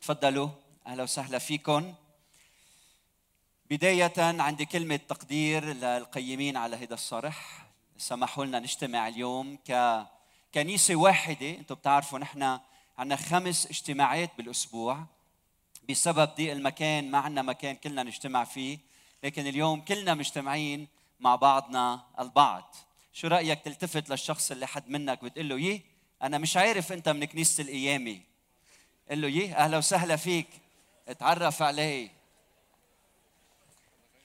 تفضلوا. أهلا وسهلا فيكم. بداية عندي كلمة تقدير للقيمين على هذا الصرح. سمحوا لنا نجتمع اليوم ككنيسة واحدة. أنتم بتعرفوا نحن عندنا خمس اجتماعات بالأسبوع. بسبب ضيق المكان ما عندنا مكان كلنا نجتمع فيه. لكن اليوم كلنا مجتمعين مع بعضنا البعض. شو رأيك تلتفت للشخص اللي حد منك بتقول له يه أنا مش عارف أنت من كنيسة القيامة قل له يه أهلا وسهلا فيك اتعرف عليه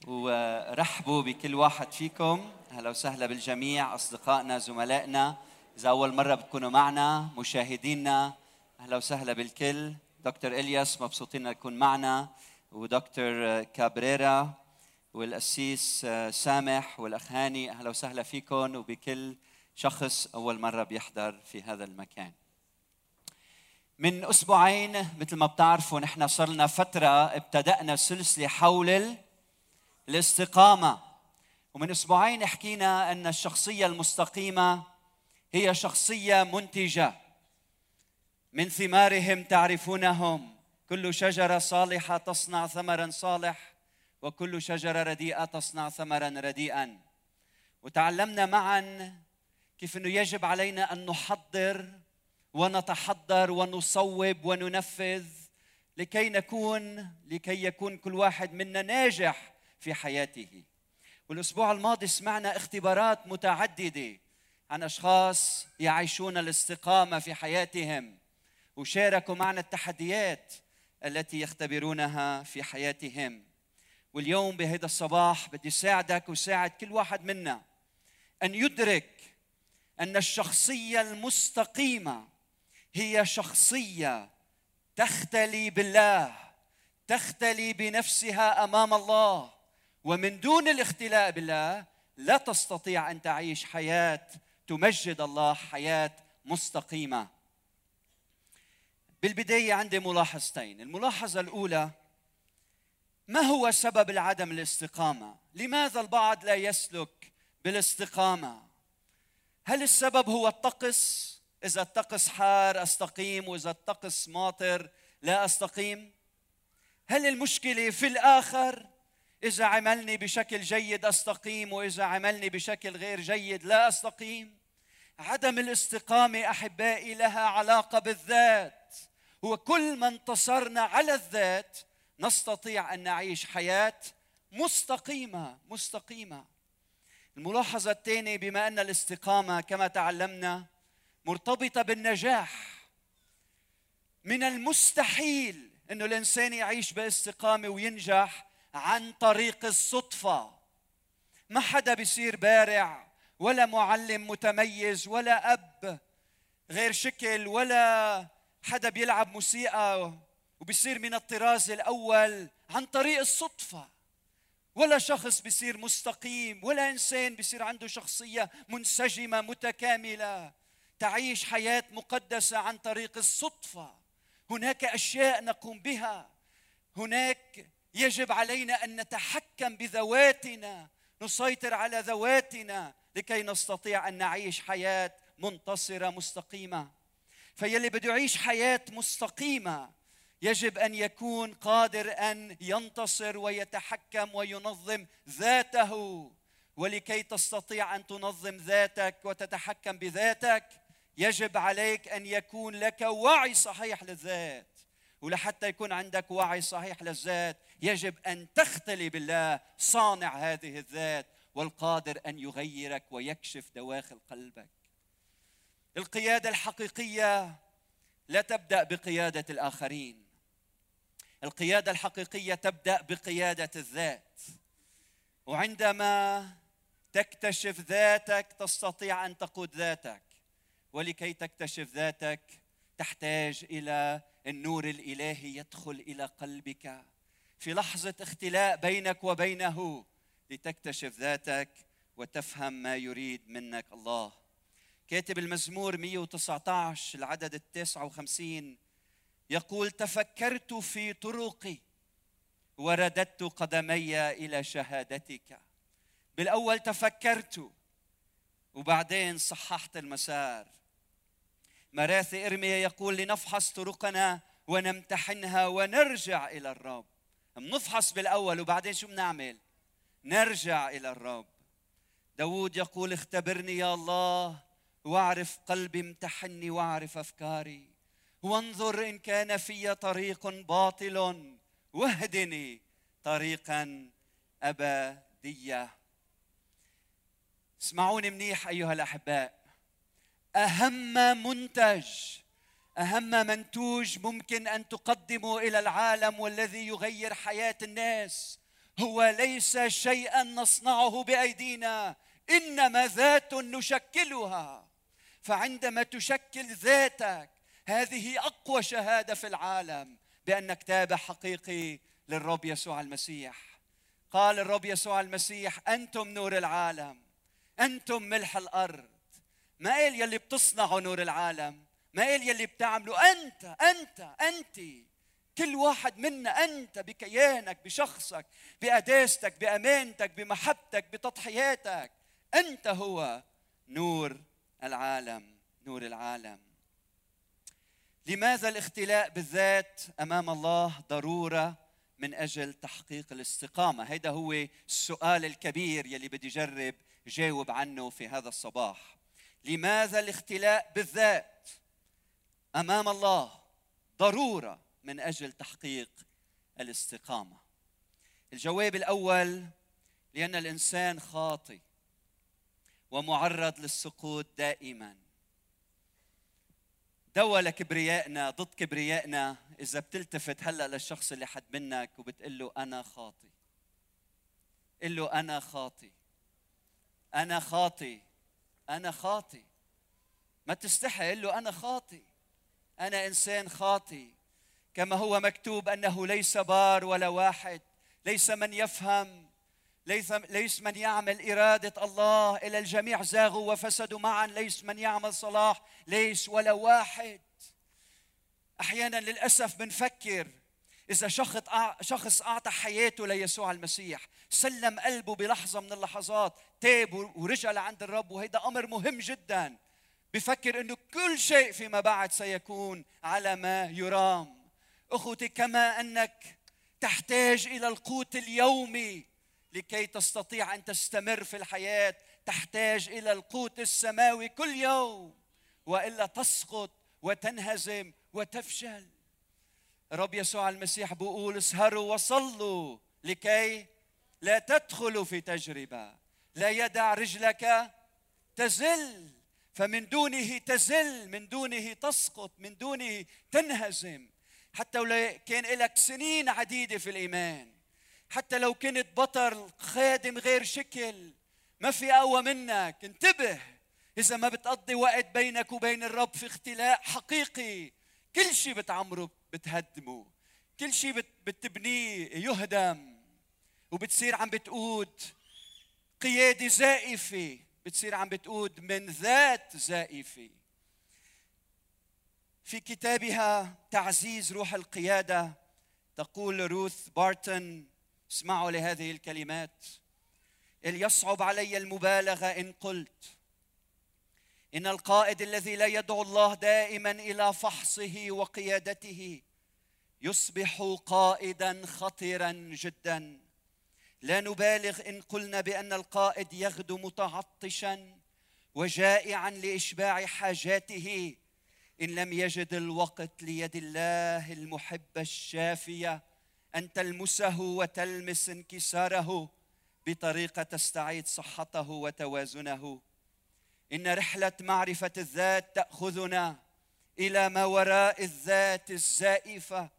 ورحبوا بكل واحد فيكم. أهلا وسهلا بالجميع أصدقائنا زملائنا. إذا أول مرة بتكونوا معنا مشاهدينا أهلا وسهلا بالكل. دكتور إلياس مبسوطين نكون معنا. ودكتور كابريرا والقسيس سامح والاخ هاني أهلا وسهلا فيكم وبكل شخص أول مرة بيحضر في هذا المكان. من أسبوعين مثل ما بتعرفوا نحن صار لنا فترة ابتدأنا سلسلة حول الاستقامة. ومن أسبوعين حكينا أن الشخصية المستقيمة هي شخصية منتجة. من ثمارهم تعرفونهم. كل شجرة صالحة تصنع ثمرا صالح. وكل شجرة رديئة تصنع ثمرا رديئا. وتعلمنا معا كيف إنه يجب علينا أن نحضر ونتحضر ونصوب وننفذ لكي نكون لكي يكون كل واحد منا ناجح في حياته. والأسبوع الماضي سمعنا اختبارات متعددة عن أشخاص يعيشون الاستقامة في حياتهم وشاركوا معنا التحديات التي يختبرونها في حياتهم. واليوم بهذا الصباح بدي ساعدك وساعد كل واحد منا أن يدرك أن الشخصية المستقيمة هي شخصية تختلي بالله تختلي بنفسها أمام الله. ومن دون الاختلاء بالله لا تستطيع أن تعيش حياة تمجد الله حياة مستقيمة. بالبداية عندي ملاحظتين. الملاحظة الأولى ما هو سبب العدم الاستقامة؟ لماذا البعض لا يسلك بالاستقامة؟ هل السبب هو الطقس؟ إذا الطقس حار أستقيم وإذا الطقس ماطر لا أستقيم. هل المشكلة في الآخر؟ إذا عملني بشكل جيد أستقيم وإذا عملني بشكل غير جيد لا أستقيم. عدم الاستقامة أحبائي لها علاقة بالذات. هو كل ما انتصرنا على الذات نستطيع أن نعيش حياة مستقيمة مستقيمة. الملاحظة الثانية بما أن الاستقامة كما تعلمنا مرتبطة بالنجاح من المستحيل انه الإنسان يعيش باستقامة وينجح عن طريق الصدفة. ما حدا بيصير بارع ولا معلم متميز ولا أب غير شكل ولا حدا بيلعب موسيقى. وبيصير من الطراز الأول عن طريق الصدفة. ولا شخص بيصير مستقيم ولا إنسان بيصير عنده شخصية منسجمة متكاملة. تعيش حياة مقدسة عن طريق الصدفة. هناك أشياء نقوم بها. هناك يجب علينا أن نتحكم بذواتنا. نسيطر على ذواتنا لكي نستطيع أن نعيش حياة منتصرة مستقيمة. فيلي بده يعيش حياة مستقيمة يجب أن يكون قادر أن ينتصر ويتحكم وينظم ذاته. ولكي تستطيع أن تنظم ذاتك وتتحكم بذاتك يجب عليك أن يكون لك وعي صحيح للذات. ولحتى يكون عندك وعي صحيح للذات يجب أن تختلي بالله صانع هذه الذات والقادر أن يغيرك ويكشف دواخل قلبك. القيادة الحقيقية لا تبدأ بقيادة الآخرين. القيادة الحقيقية تبدأ بقيادة الذات. وعندما تكتشف ذاتك تستطيع أن تقود ذاتك. ولكي تكتشف ذاتك تحتاج إلى النور الإلهي يدخل إلى قلبك. في لحظة اختلاء بينك وبينه لتكتشف ذاتك وتفهم ما يريد منك الله. كاتب المزمور 119 العدد التاسع وخمسين يقول تفكرت في طرقي ورددت قدمي إلى شهادتك. بالأول تفكرت وبعدين صححت المسار. مراثي إرميا يقول لنفحص طرقنا ونمتحنها ونرجع إلى الرب. بنفحص بالأول وبعدين شو بنعمل؟ نرجع إلى الرب. داود يقول اختبرني يا الله واعرف قلبي امتحني واعرف أفكاري. وانظر إن كان في طريق باطل واهدني طريقا ابديه اسمعوني منيح أيها الأحباء. أهم منتج أهم منتوج ممكن أن تقدمه إلى العالم والذي يغير حياة الناس هو ليس شيئا نصنعه بأيدينا إنما ذات نشكلها. فعندما تشكل ذاتك هذه أقوى شهادة في العالم بانك تابع حقيقي للرب يسوع المسيح. قال الرب يسوع المسيح أنتم نور العالم أنتم ملح الأرض. ما قال يلي بتصنعوا نور العالم ما قال يلي بتعملوا أنت أنت أنت. كل واحد منا أنت بكيانك بشخصك بقداستك بأمانتك بمحبتك بتضحياتك. أنت هو نور العالم نور العالم. لماذا الاختلاء بالذات أمام الله ضرورة من أجل تحقيق الاستقامة؟ هذا هو السؤال الكبير يلي بدي جرب جاوب عنه في هذا الصباح. لماذا الاختلاء بالذات أمام الله ضرورة من أجل تحقيق الاستقامة؟ الجواب الأول لأن الإنسان خاطئ ومعرض للسقوط دائما. دواء لكبريائنا ضد كبريائنا. إذا بتلتفت هلأ للشخص اللي حد منك وبتقول له أنا خاطي. قل له أنا خاطي. أنا خاطي. أنا خاطي. ما تستحي قل له أنا خاطي. أنا إنسان خاطي. كما هو مكتوب أنه ليس بار ولا واحد. ليس من يفهم. ليس ليس من يعمل إرادة الله إلى الجميع زاغوا وفسدوا معا ليس من يعمل صلاح ليس ولا واحد. أحيانا للأسف بنفكر إذا شخص شخص أعطى حياته ليسوع المسيح سلم قلبه بلحظة من اللحظات تاب ورجع لعند الرب وهذا أمر مهم جدا. بفكر أنه كل شيء فيما بعد سيكون على ما يرام. أخوتي كما أنك تحتاج إلى القوت اليومي لكي تستطيع أن تستمر في الحياة تحتاج إلى القوت السماوي كل يوم وإلا تسقط وتنهزم وتفشل. رب يسوع المسيح بيقول اسهروا وصلوا لكي لا تدخلوا في تجربة. لا يدع رجلك تزل فمن دونه تزل من دونه تسقط من دونه تنهزم. حتى لو كان لك سنين عديدة في الإيمان حتى لو كنت بطل خادم غير شكل ما في اقوى منك. انتبه. إذا ما بتقضي وقت بينك وبين الرب في اختلاء حقيقي. كل شيء بتعمره بتهدمه. كل شيء بتبنيه يهدم. وبتصير عم بتقود قيادة زائفة بتصير عم بتقود من ذات زائفة في كتابها تعزيز روح القيادة تقول روث بارتون اسمعوا لهذه الكلمات. يصعب علي المبالغة إن قلت. إن القائد الذي لا يدعو الله دائما إلى فحصه وقيادته يصبح قائدا خطرا جدا. لا نبالغ إن قلنا بأن القائد يغدو متعطشا وجائعا لإشباع حاجاته إن لم يجد الوقت ليد الله المحبة الشافية. أن تلمسه وتلمس انكساره بطريقة تستعيد صحته وتوازنه. إن رحلة معرفة الذات تأخذنا إلى ما وراء الذات الزائفة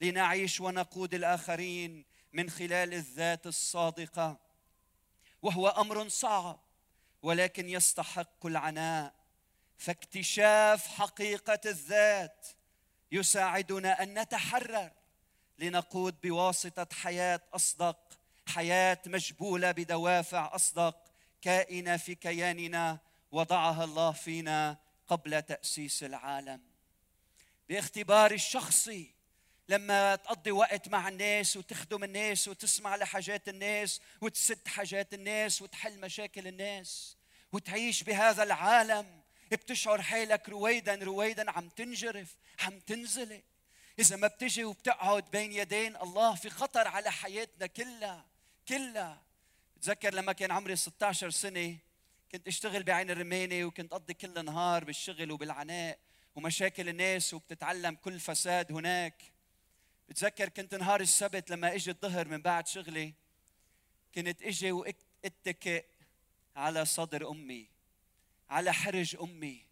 لنعيش ونقود الآخرين من خلال الذات الصادقة. وهو أمر صعب ولكن يستحق العناء. فاكتشاف حقيقة الذات يساعدنا أن نتحرر لنقود بواسطة حياة أصدق حياة مجبولة بدوافع أصدق. كائنة في كياننا وضعها الله فينا قبل تأسيس العالم. باختباري الشخصي لما تقضي وقت مع الناس وتخدم الناس وتسمع لحاجات الناس وتسد حاجات الناس وتحل مشاكل الناس وتعيش بهذا العالم بتشعر حالك رويدا رويدا عم تنجرف عم تنزلق. إذا ما بتجي وبتقعد بين يدين الله في خطر على حياتنا كلها كلها. بتذكر لما كان عمري 16 سنة كنت أشتغل بعين الرمانة وكنت أقضي كل النهار بالشغل وبالعناء ومشاكل الناس وبتتعلم كل فساد هناك. بتذكر كنت نهار السبت لما إجي الظهر من بعد شغلي كنت إجي وأتكئ على صدر أمي على حرج أمي.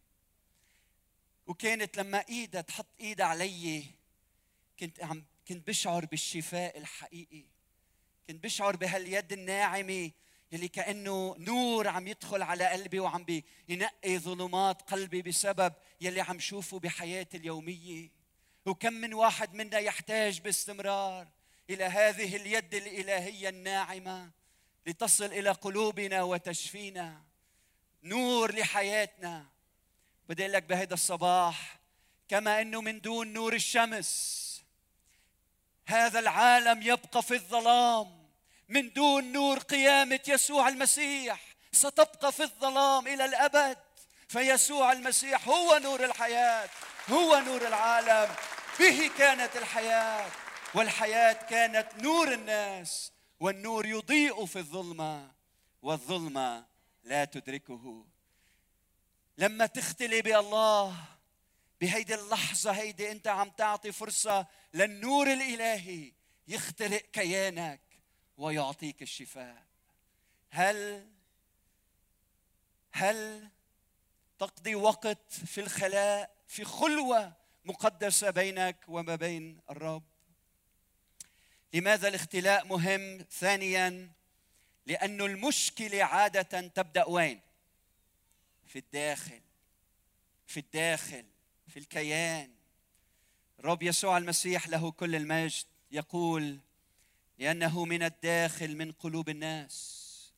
وكانت لما إيدها تحط إيدها علي كنت عم كنت بشعر بالشفاء الحقيقي. كنت بشعر بهاليد الناعمة يلي كأنه نور عم يدخل على قلبي وعم بينقي ظلمات قلبي بسبب يلي عم شوفه بحياتي اليومية. وكم من واحد منا يحتاج باستمرار إلى هذه اليد الإلهية الناعمة لتصل إلى قلوبنا وتشفينا. نور لحياتنا. بدي لك بهذا الصباح كما إنه من دون نور الشمس هذا العالم يبقى في الظلام. من دون نور قيامة يسوع المسيح ستبقى في الظلام إلى الأبد. فيسوع المسيح هو نور الحياة هو نور العالم. به كانت الحياة والحياة كانت نور الناس والنور يضيء في الظلمة والظلمة لا تدركه. لما تختلي بالله بهيدي اللحظة هيدي أنت عم تعطي فرصة للنور الإلهي يخترق كيانك ويعطيك الشفاء. هل هل تقضي وقت في الخلاء في خلوة مقدسة بينك وما بين الرب؟ لماذا الاختلاء مهم؟ ثانيا لأن المشكلة عادة تبدأ وين؟ في الداخل في الداخل. في الكيان. الرب يسوع المسيح له كل المجد. يقول لأنه من الداخل من قلوب الناس.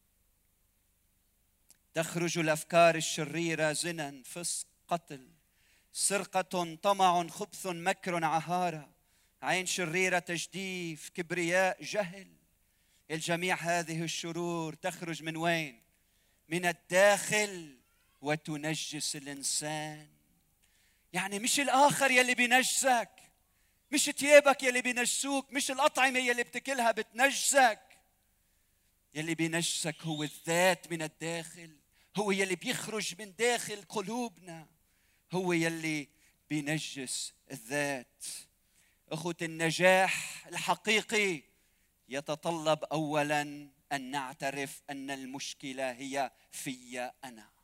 تخرج الأفكار الشريرة زنا فسق قتل. سرقة طمع خبث مكر عهارة. عين شريرة تجديف كبرياء جهل. الجميع هذه الشرور تخرج من وين؟ من الداخل. وتنجس الإنسان. يعني مش الآخر يلي بينجسك مش ثيابك يلي بينجسوك مش الأطعمة يلي بتاكلها بتنجسك يلي بينجسك هو الذات من الداخل هو يلي بيخرج من داخل قلوبنا هو يلي بينجس الذات. اخوة النجاح الحقيقي يتطلب اولا أن نعترف أن المشكلة هي في أنا.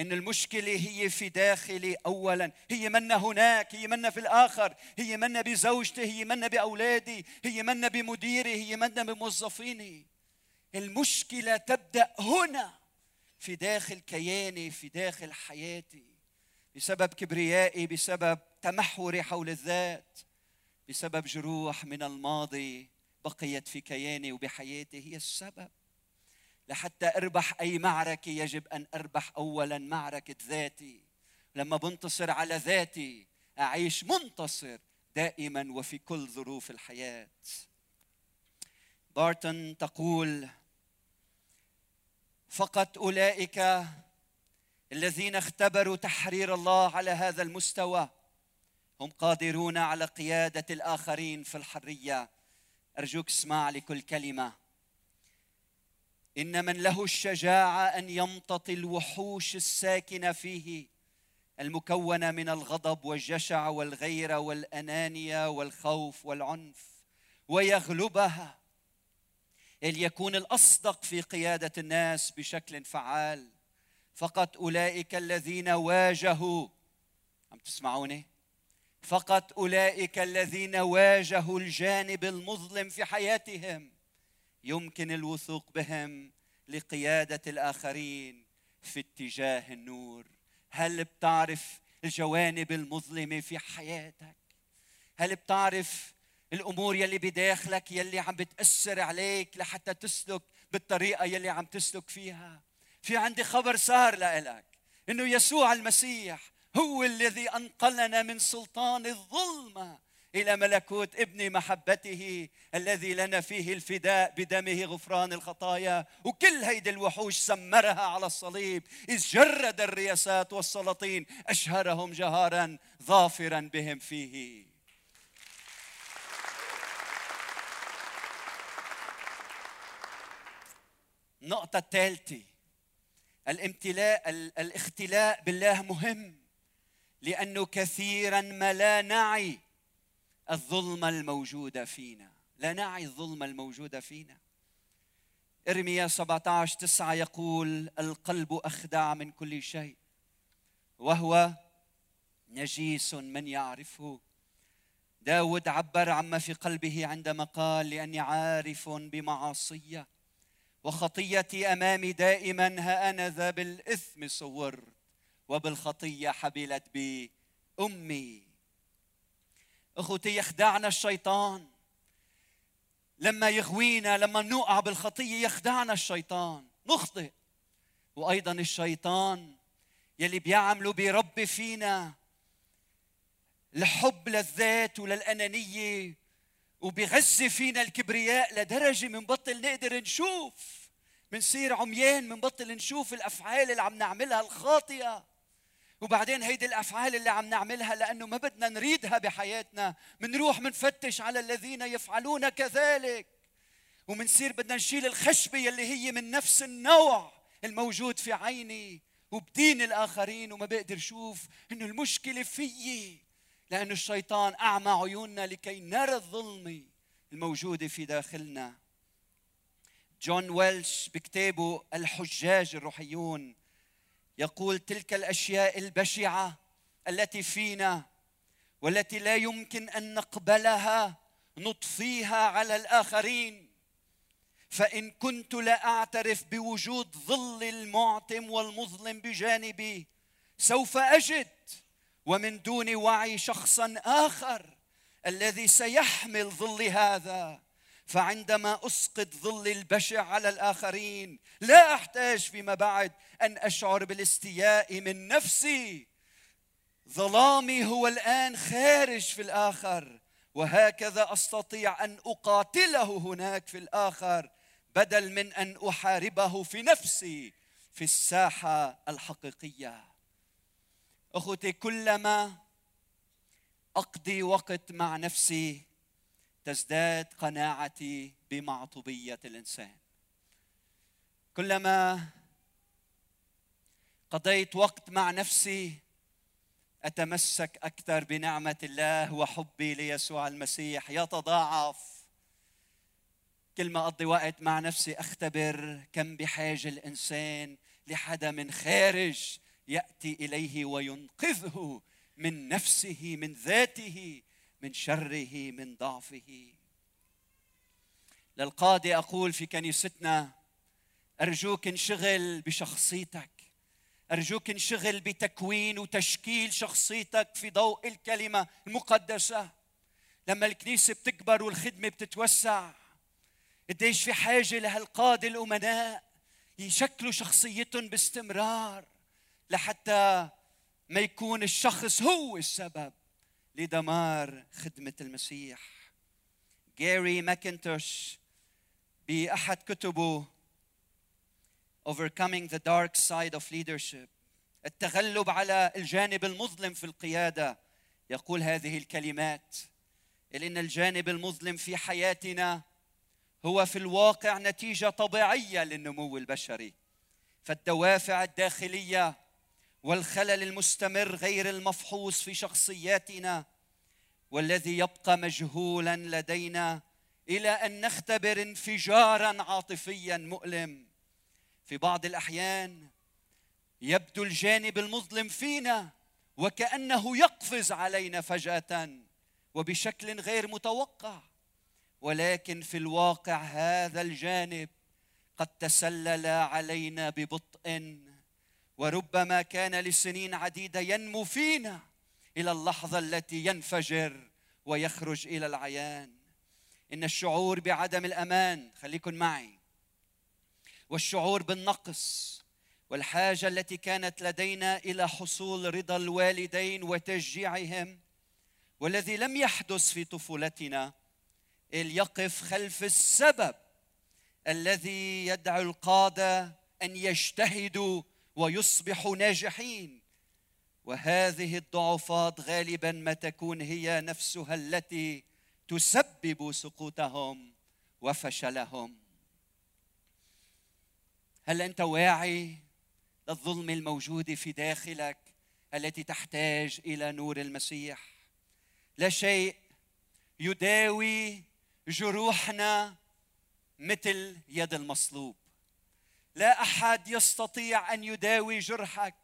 إن المشكلة هي في داخلي اولا. هي منا هناك هي منا في الآخر. هي منا بزوجتي هي منا بأولادي هي منا بمديري هي منا بموظفيني. المشكلة تبدأ هنا في داخل كياني في داخل حياتي. بسبب كبريائي بسبب تمحوري حول الذات بسبب جروح من الماضي بقيت في كياني وبحياتي. هي السبب. لحتى أربح أي معركة يجب أن أربح اولا معركة ذاتي. لما بنتصر على ذاتي أعيش منتصر دائما وفي كل ظروف الحياة. بارتون تقول فقط أولئك الذين اختبروا تحرير الله على هذا المستوى هم قادرون على قيادة الآخرين في الحرية. أرجوك اسمع لكل كلمة. إن من له الشجاعة أن يمتطي الوحوش الساكنة فيه المكونة من الغضب والجشع والغيرة والأنانية والخوف والعنف ويغلبها ليكون الأصدق في قيادة الناس بشكل فعال. فقط أولئك الذين واجهوا عم تسمعوني؟ فقط أولئك الذين واجهوا الجانب المظلم في حياتهم. يمكن الوثوق بهم لقيادة الآخرين في اتجاه النور. هل بتعرف الجوانب المظلمة في حياتك؟ هل بتعرف الأمور يلي بداخلك يلي عم بتأثر عليك لحتى تسلك بالطريقة يلي عم تسلك فيها؟ في عندي خبر صار لك إنه يسوع المسيح هو الذي أنقلنا من سلطان الظلمة إلى ملكوت ابن محبته الذي لنا فيه الفداء بدمه غفران الخطايا وكل هيدي الوحوش سمرها على الصليب إذ جرد الرياسات والسلاطين أشهرهم جهارا ظافرا بهم فيه. النقطة الثالثة الامتلاء الاختلاء بالله مهم لأنه كثيرا ما لا نعي الظلمة الموجودة فينا. لا نعي الظلمة الموجودة فينا. إرميا 17 9 يقول القلب أخدع من كل شيء وهو نجيس من يعرفه. داود عبر عما في قلبه عندما قال لأني عارف بمعاصية وخطيتي أمامي دائما ها أنا ذا بالإثم صورت وبالخطية حبلت بي امي أخوتي يخدعنا الشيطان. لما يغوينا لما نوقع بالخطية يخدعنا الشيطان. نخطئ. وأيضا الشيطان يلي بيعملوا بيربي فينا الحب للذات وللأنانية وبغذي فينا الكبرياء لدرجة بطل نقدر نشوف بنصير عميان بطل نشوف الأفعال اللي عم نعملها الخاطئة. وبعدين هيدي الأفعال اللي عم نعملها لأنه ما بدنا نريدها بحياتنا. بنروح بنفتش على الذين يفعلون كذلك. ومنصير بدنا نشيل الخشبة يلي هي من نفس النوع الموجود في عيني وبدين الآخرين وما بقدر شوف إنه المشكلة فيي لأن الشيطان أعمى عيوننا لكي نرى الظلمة الموجودة في داخلنا. جون ويلش بكتابه الحجاج الروحيون يقول تلك الأشياء البشعة التي فينا والتي لا يمكن أن نقبلها نطفيها على الآخرين. فإن كنت لا أعترف بوجود ظل المعتم والمظلم بجانبي سوف أجد ومن دون وعي شخصا آخر الذي سيحمل ظل هذا. فعندما أسقط ظل البشع على الآخرين لا أحتاج فيما بعد أن أشعر بالاستياء من نفسي. ظلامي هو الآن خارج في الآخر وهكذا أستطيع أن أقاتله هناك في الآخر بدل من أن أحاربه في نفسي في الساحة الحقيقية. أخوتي كلما أقضي وقت مع نفسي تزداد قناعتي بمعطوبية الإنسان. كلما قضيت وقت مع نفسي أتمسك أكثر بنعمة الله وحبي ليسوع المسيح. يتضاعف. كل ما أقضي وقت مع نفسي أختبر كم بحاجة الإنسان لحدا من خارج يأتي إليه وينقذه من نفسه من ذاته. من شره من ضعفه. للقاضي أقول في كنيستنا أرجوك انشغل بشخصيتك. أرجوك انشغل بتكوين وتشكيل شخصيتك في ضوء الكلمة المقدسة. لما الكنيسة بتكبر والخدمة بتتوسع قديش في حاجة لهالقاده الأمناء يشكلوا شخصيتهم باستمرار لحتى ما يكون الشخص هو السبب. لدمار خدمة المسيح. جاري ماكنتوش بأحد كتبه Overcoming the Dark Side of Leadership. التغلب على الجانب المظلم في القيادة. يقول هذه الكلمات. إن الجانب المظلم في حياتنا هو في الواقع نتيجة طبيعية للنمو البشري. فالدوافع الداخلية والخلل المستمر غير المفحوص في شخصياتنا والذي يبقى مجهولا لدينا إلى أن نختبر انفجارا عاطفيا مؤلم. في بعض الأحيان يبدو الجانب المظلم فينا وكأنه يقفز علينا فجأة وبشكل غير متوقع. ولكن في الواقع هذا الجانب قد تسلل علينا ببطء وربما كان لسنين عديدة ينمو فينا إلى اللحظة التي ينفجر ويخرج إلى العيان. إن الشعور بعدم الأمان خليكن معي. والشعور بالنقص والحاجة التي كانت لدينا إلى حصول رضا الوالدين وتشجيعهم والذي لم يحدث في طفولتنا يقف خلف السبب الذي يدعو القادة أن يجتهدوا ويصبحوا ناجحين. وهذه الضعفات غالبا ما تكون هي نفسها التي تسبب سقوطهم وفشلهم. هل أنت واعي للظلم الموجود في داخلك التي تحتاج إلى نور المسيح؟ لا شيء يداوي جروحنا مثل يد المصلوب. لا أحد يستطيع أن يداوي جرحك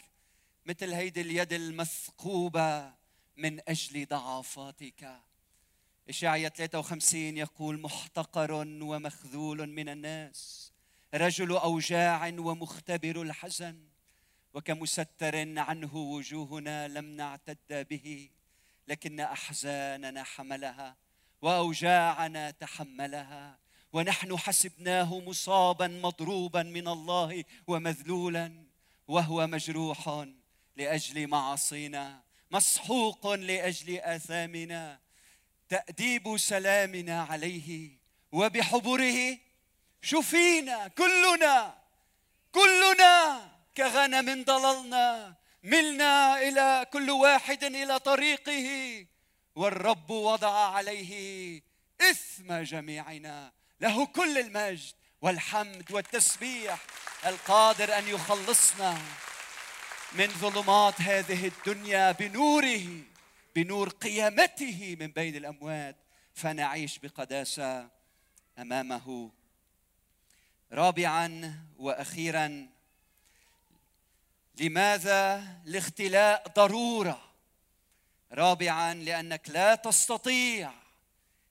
مثل هيدي اليد المثقوبة من أجل ضعفاتك. اشعيا 53 يقول محتقر ومخذول من الناس رجل أوجاع ومختبر الحزن وكمستر عنه وجوهنا لم نعتد به لكن أحزاننا حملها وأوجاعنا تحملها. ونحن حسبناه مصابا مضروبا من الله ومذلولا وهو مجروح لأجل معاصينا مسحوق لأجل آثامنا تأديب سلامنا عليه وبحبره شفينا كلنا كلنا كغنم ضللنا ملنا إلى كل واحد إلى طريقه والرب وضع عليه إثم جميعنا. له كل المجد والحمد والتسبيح القادر أن يخلصنا من ظلمات هذه الدنيا بنوره بنور قيامته من بين الأموات فنعيش بقداسة أمامه. رابعا وأخيرا لماذا الاختلاء ضرورة؟ رابعا لأنك لا تستطيع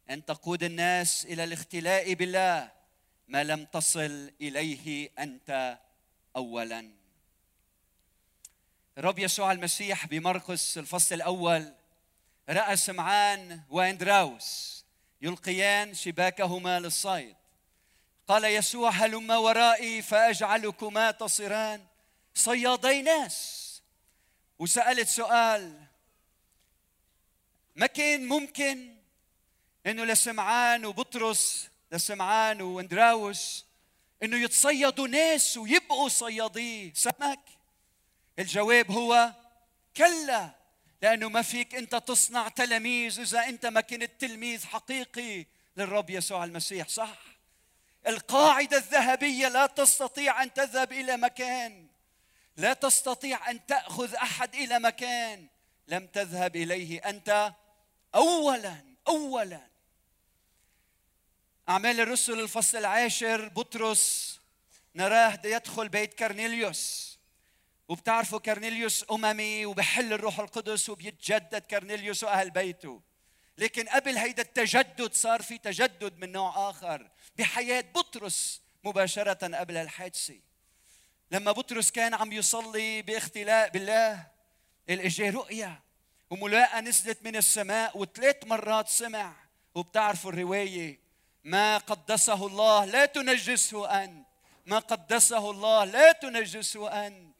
أن تقود الناس إلى الاختلاء بالله ما لم تصل إليه أنت اولا. الرب يسوع المسيح بمرقس الفصل الأول رأى سمعان وأندراوس يلقيان شباكهما للصيد. قال يسوع هلما ورائي فأجعلكما تصيران صيادي ناس. وسألت سؤال ما كان ممكن إنه لسمعان وبطرس لسمعان واندراوس إنه يتصيدوا ناس ويبقوا صيادي سمك. الجواب هو كلا لأنه ما فيك أنت تصنع تلاميذ إذا أنت ما كنت تلميذ حقيقي للرب يسوع المسيح صح؟ القاعدة الذهبية لا تستطيع أن تذهب إلى مكان. لا تستطيع أن تأخذ أحد إلى مكان. لم تذهب إليه أنت اولا اولا. أعمال الرسل الفصل العاشر بطرس نراه يدخل بيت كرنيليوس وبتعرفوا كرنيليوس أممي وبحل الروح القدس وبيتجدد كرنيليوس وأهل بيته. لكن قبل هيدا التجدد صار في تجدد من نوع آخر بحياة بطرس مباشرة قبل الحادثة. لما بطرس كان عم يصلي باختلاء بالله اجى رؤيا وملاءة نزلت من السماء وثلاث مرات سمع. وبتعرفوا الرواية ما قدسه الله لا تنجسه أنت. ما قدسه الله لا تنجسه أنت.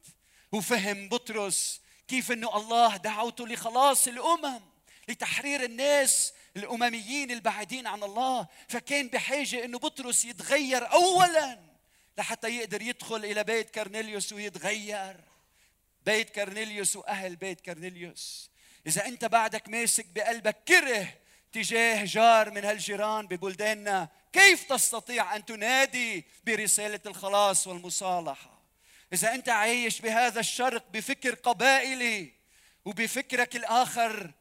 وفهم بطرس كيف أنه الله دعوته لخلاص الأمم لتحرير الناس الأمميين البعيدين عن الله. فكان بحاجة أنه بطرس يتغير أولا لحتى يقدر يدخل إلى بيت كرنيليوس ويتغير. بيت كرنيليوس وأهل بيت كرنيليوس إذا أنت بعدك ماسك بقلبك كره تجاه جار من هالجيران ببلداننا كيف تستطيع أن تنادي برسالة الخلاص والمصالحة؟ إذا أنت عايش بهذا الشرق بفكر قبائلي وبفكرك الآخر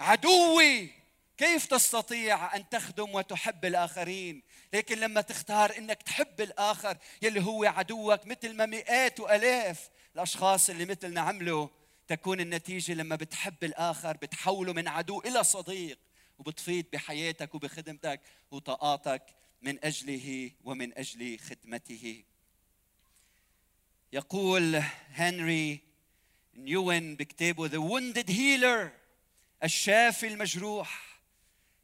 عدوي كيف تستطيع أن تخدم وتحب الآخرين؟ لكن لما تختار أنك تحب الآخر يلي هو عدوك مثل ما مئات وألاف الأشخاص اللي مثلنا عملوا تكون النتيجة لما بتحب الآخر بتحوله من عدو إلى صديق. وبتفيد بحياتك وبخدمتك وطاقاتك من أجله ومن أجل خدمته. يقول هنري نيوين بكتابه The Wounded Healer الشافي المجروح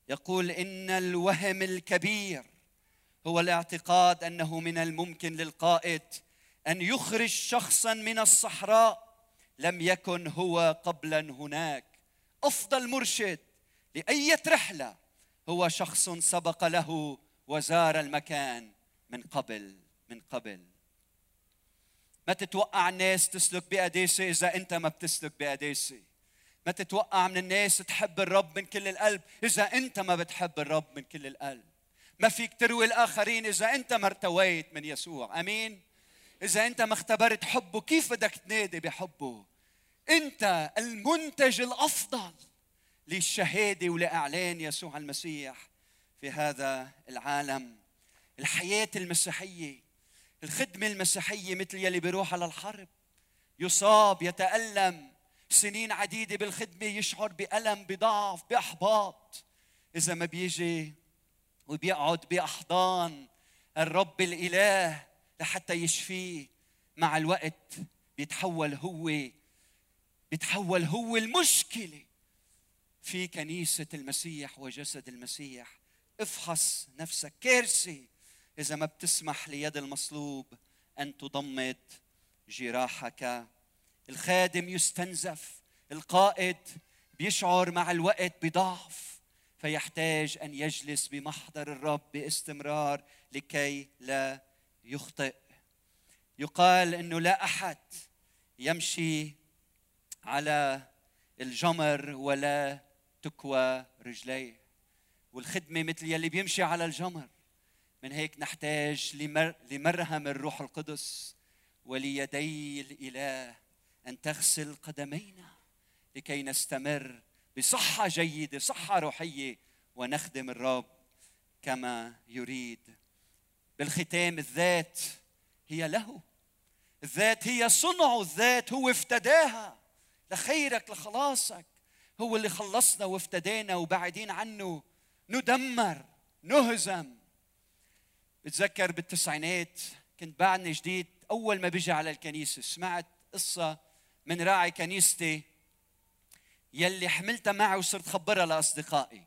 يقول إن الوهم الكبير هو الاعتقاد أنه من الممكن للقائد أن يخرج شخصا من الصحراء لم يكن هو قبلا هناك. أفضل مرشد لأية رحلة. هو شخص سبق له وزار المكان من قبل من قبل. ما تتوقع الناس تسلك بقداسة إذا أنت ما بتسلك بقداسة ما تتوقع من الناس تحب الرب من كل القلب إذا أنت ما بتحب الرب من كل القلب؟ ما فيك تروي الآخرين إذا أنت ما ارتويت من يسوع. أمين؟ إذا أنت ما اختبرت حبه كيف بدك تنادي بحبه؟ أنت المنتج الأفضل. للشهادة ولإعلان يسوع المسيح في هذا العالم. الحياة المسيحية الخدمة المسيحية مثل يلي بيروح على الحرب. يصاب يتألم. سنين عديدة بالخدمة يشعر بألم بضعف بإحباط. إذا ما بيجي وبيقعد بأحضان الرب الإله لحتى يشفيه مع الوقت بيتحول هو بيتحول هو المشكلة. في كنيسة المسيح وجسد المسيح. افحص نفسك. كارثة إذا ما بتسمح ليد المصلوب أن تضمد جراحك. الخادم يستنزف. القائد بيشعر مع الوقت بضعف. فيحتاج أن يجلس بمحضر الرب باستمرار لكي لا يخطئ. يقال إنه لا أحد يمشي على الجمر ولا تكوى رجليه والخدمة مثل يلي بيمشي على الجمر. من هيك نحتاج لمر لمرهم الروح القدس وليدي الإله أن تغسل قدمينا لكي نستمر بصحة جيدة صحة روحية ونخدم الرب كما يريد. بالختام الذات هي له. الذات هي صنعه الذات هو افتداها لخيرك لخلاصك. هو اللي خلصنا وافتدانا وبعدين عنه. ندمر نهزم. بتذكر بالتسعينات كنت بعدني جديد. أول ما بيجي على الكنيسة سمعت قصة من راعي كنيستي يلي حملتها معي وصرت خبرها لأصدقائي.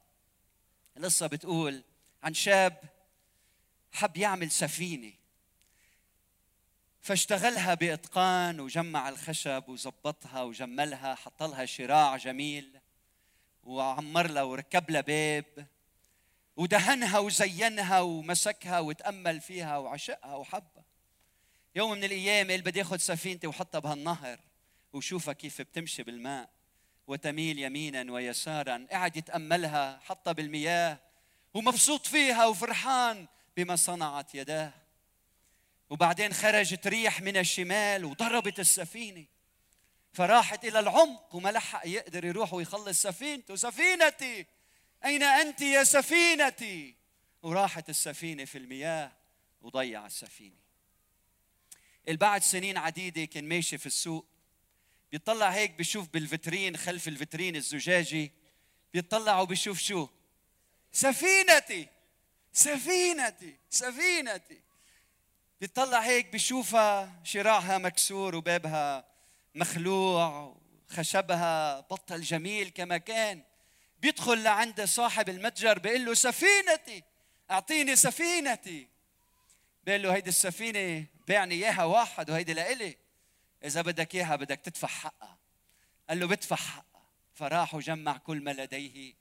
القصة بتقول عن شاب حب يعمل سفينة فاشتغلها بإتقان وجمع الخشب وزبطها وجملها حط لها شراع جميل. وعمر لها وركب لها باب ودهنها وزينها ومسكها وتأمل فيها وعشقها وحبها. يوم من الأيام قال بدي آخذ سفينتي وحطها بهالنهر وشوفها كيف بتمشي بالماء. وتميل يمينا ويسارا قاعد يتأملها حطها بالمياه ومبسوط فيها وفرحان بما صنعت يداه. وبعدين خرجت ريح من الشمال وضربت السفينة. فراحت إلى العمق وما لحق يقدر يروح ويخلص سفينته سفينتي؟ أين أنت يا سفينتي؟ وراحت السفينة في المياه وضيع السفينة. بعد سنين عديدة كان ماشي في السوق. بيطلع هيك بيشوف بالفترين خلف الفترين الزجاجي. بيطلع وبيشوف شو؟ سفينتي! سفينتي! سفينتي! بيطلع هيك بيشوفها شراعها مكسور وبابها مخلوع خشبها بطل جميل كما كان بيدخل لعند صاحب المتجر بيقول له سفينتي أعطيني سفينتي. بيقول له هيدي السفينة بيعني إياها واحد وهيدي لإلي. إذا بدك إياها بدك تدفع حقها. قال له بدفع حقها. فراح وجمع كل ما لديه.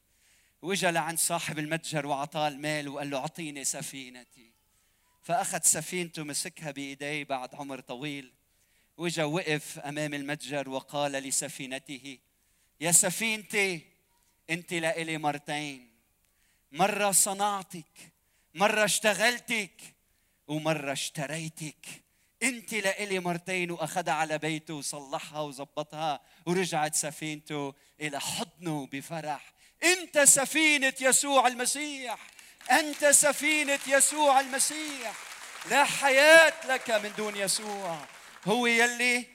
وإجا لعند صاحب المتجر وأعطاه المال وقال له أعطيني سفينتي. فأخذ سفينته مسكها بإيديه بعد عمر طويل. واجا وقف أمام المتجر وقال لسفينته يا سفينتي أنت لإلي مرتين. مرة صنعتك مرة اشتغلتك ومرة اشتريتك. أنت لإلي مرتين. واخذها على بيته وصلحها وظبطها ورجعت سفينته إلى حضنه بفرح. أنت سفينة يسوع المسيح! أنت سفينة يسوع المسيح! لا حياة لك من دون يسوع. هو يلي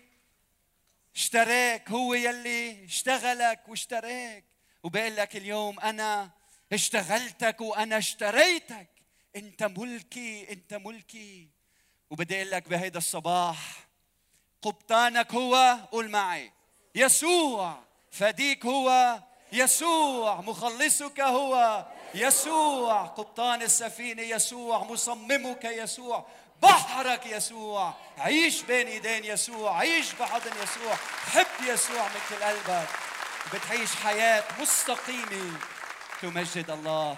اشتراك هو يلي اشتغلك واشتراك وبقول لك اليوم أنا اشتغلتك وأنا اشتريتك. أنت ملكي أنت ملكي. وبدي أقول لك بهيدا الصباح قبطانك هو قول معي يسوع. فديك هو يسوع. مخلصك هو يسوع. قبطان السفينة يسوع. مصممك يسوع. بحرك يسوع. عيش بين ايدين يسوع. عيش بحضن يسوع. حب يسوع من كل قلبك. بتعيش حياة مستقيمة تمجد الله.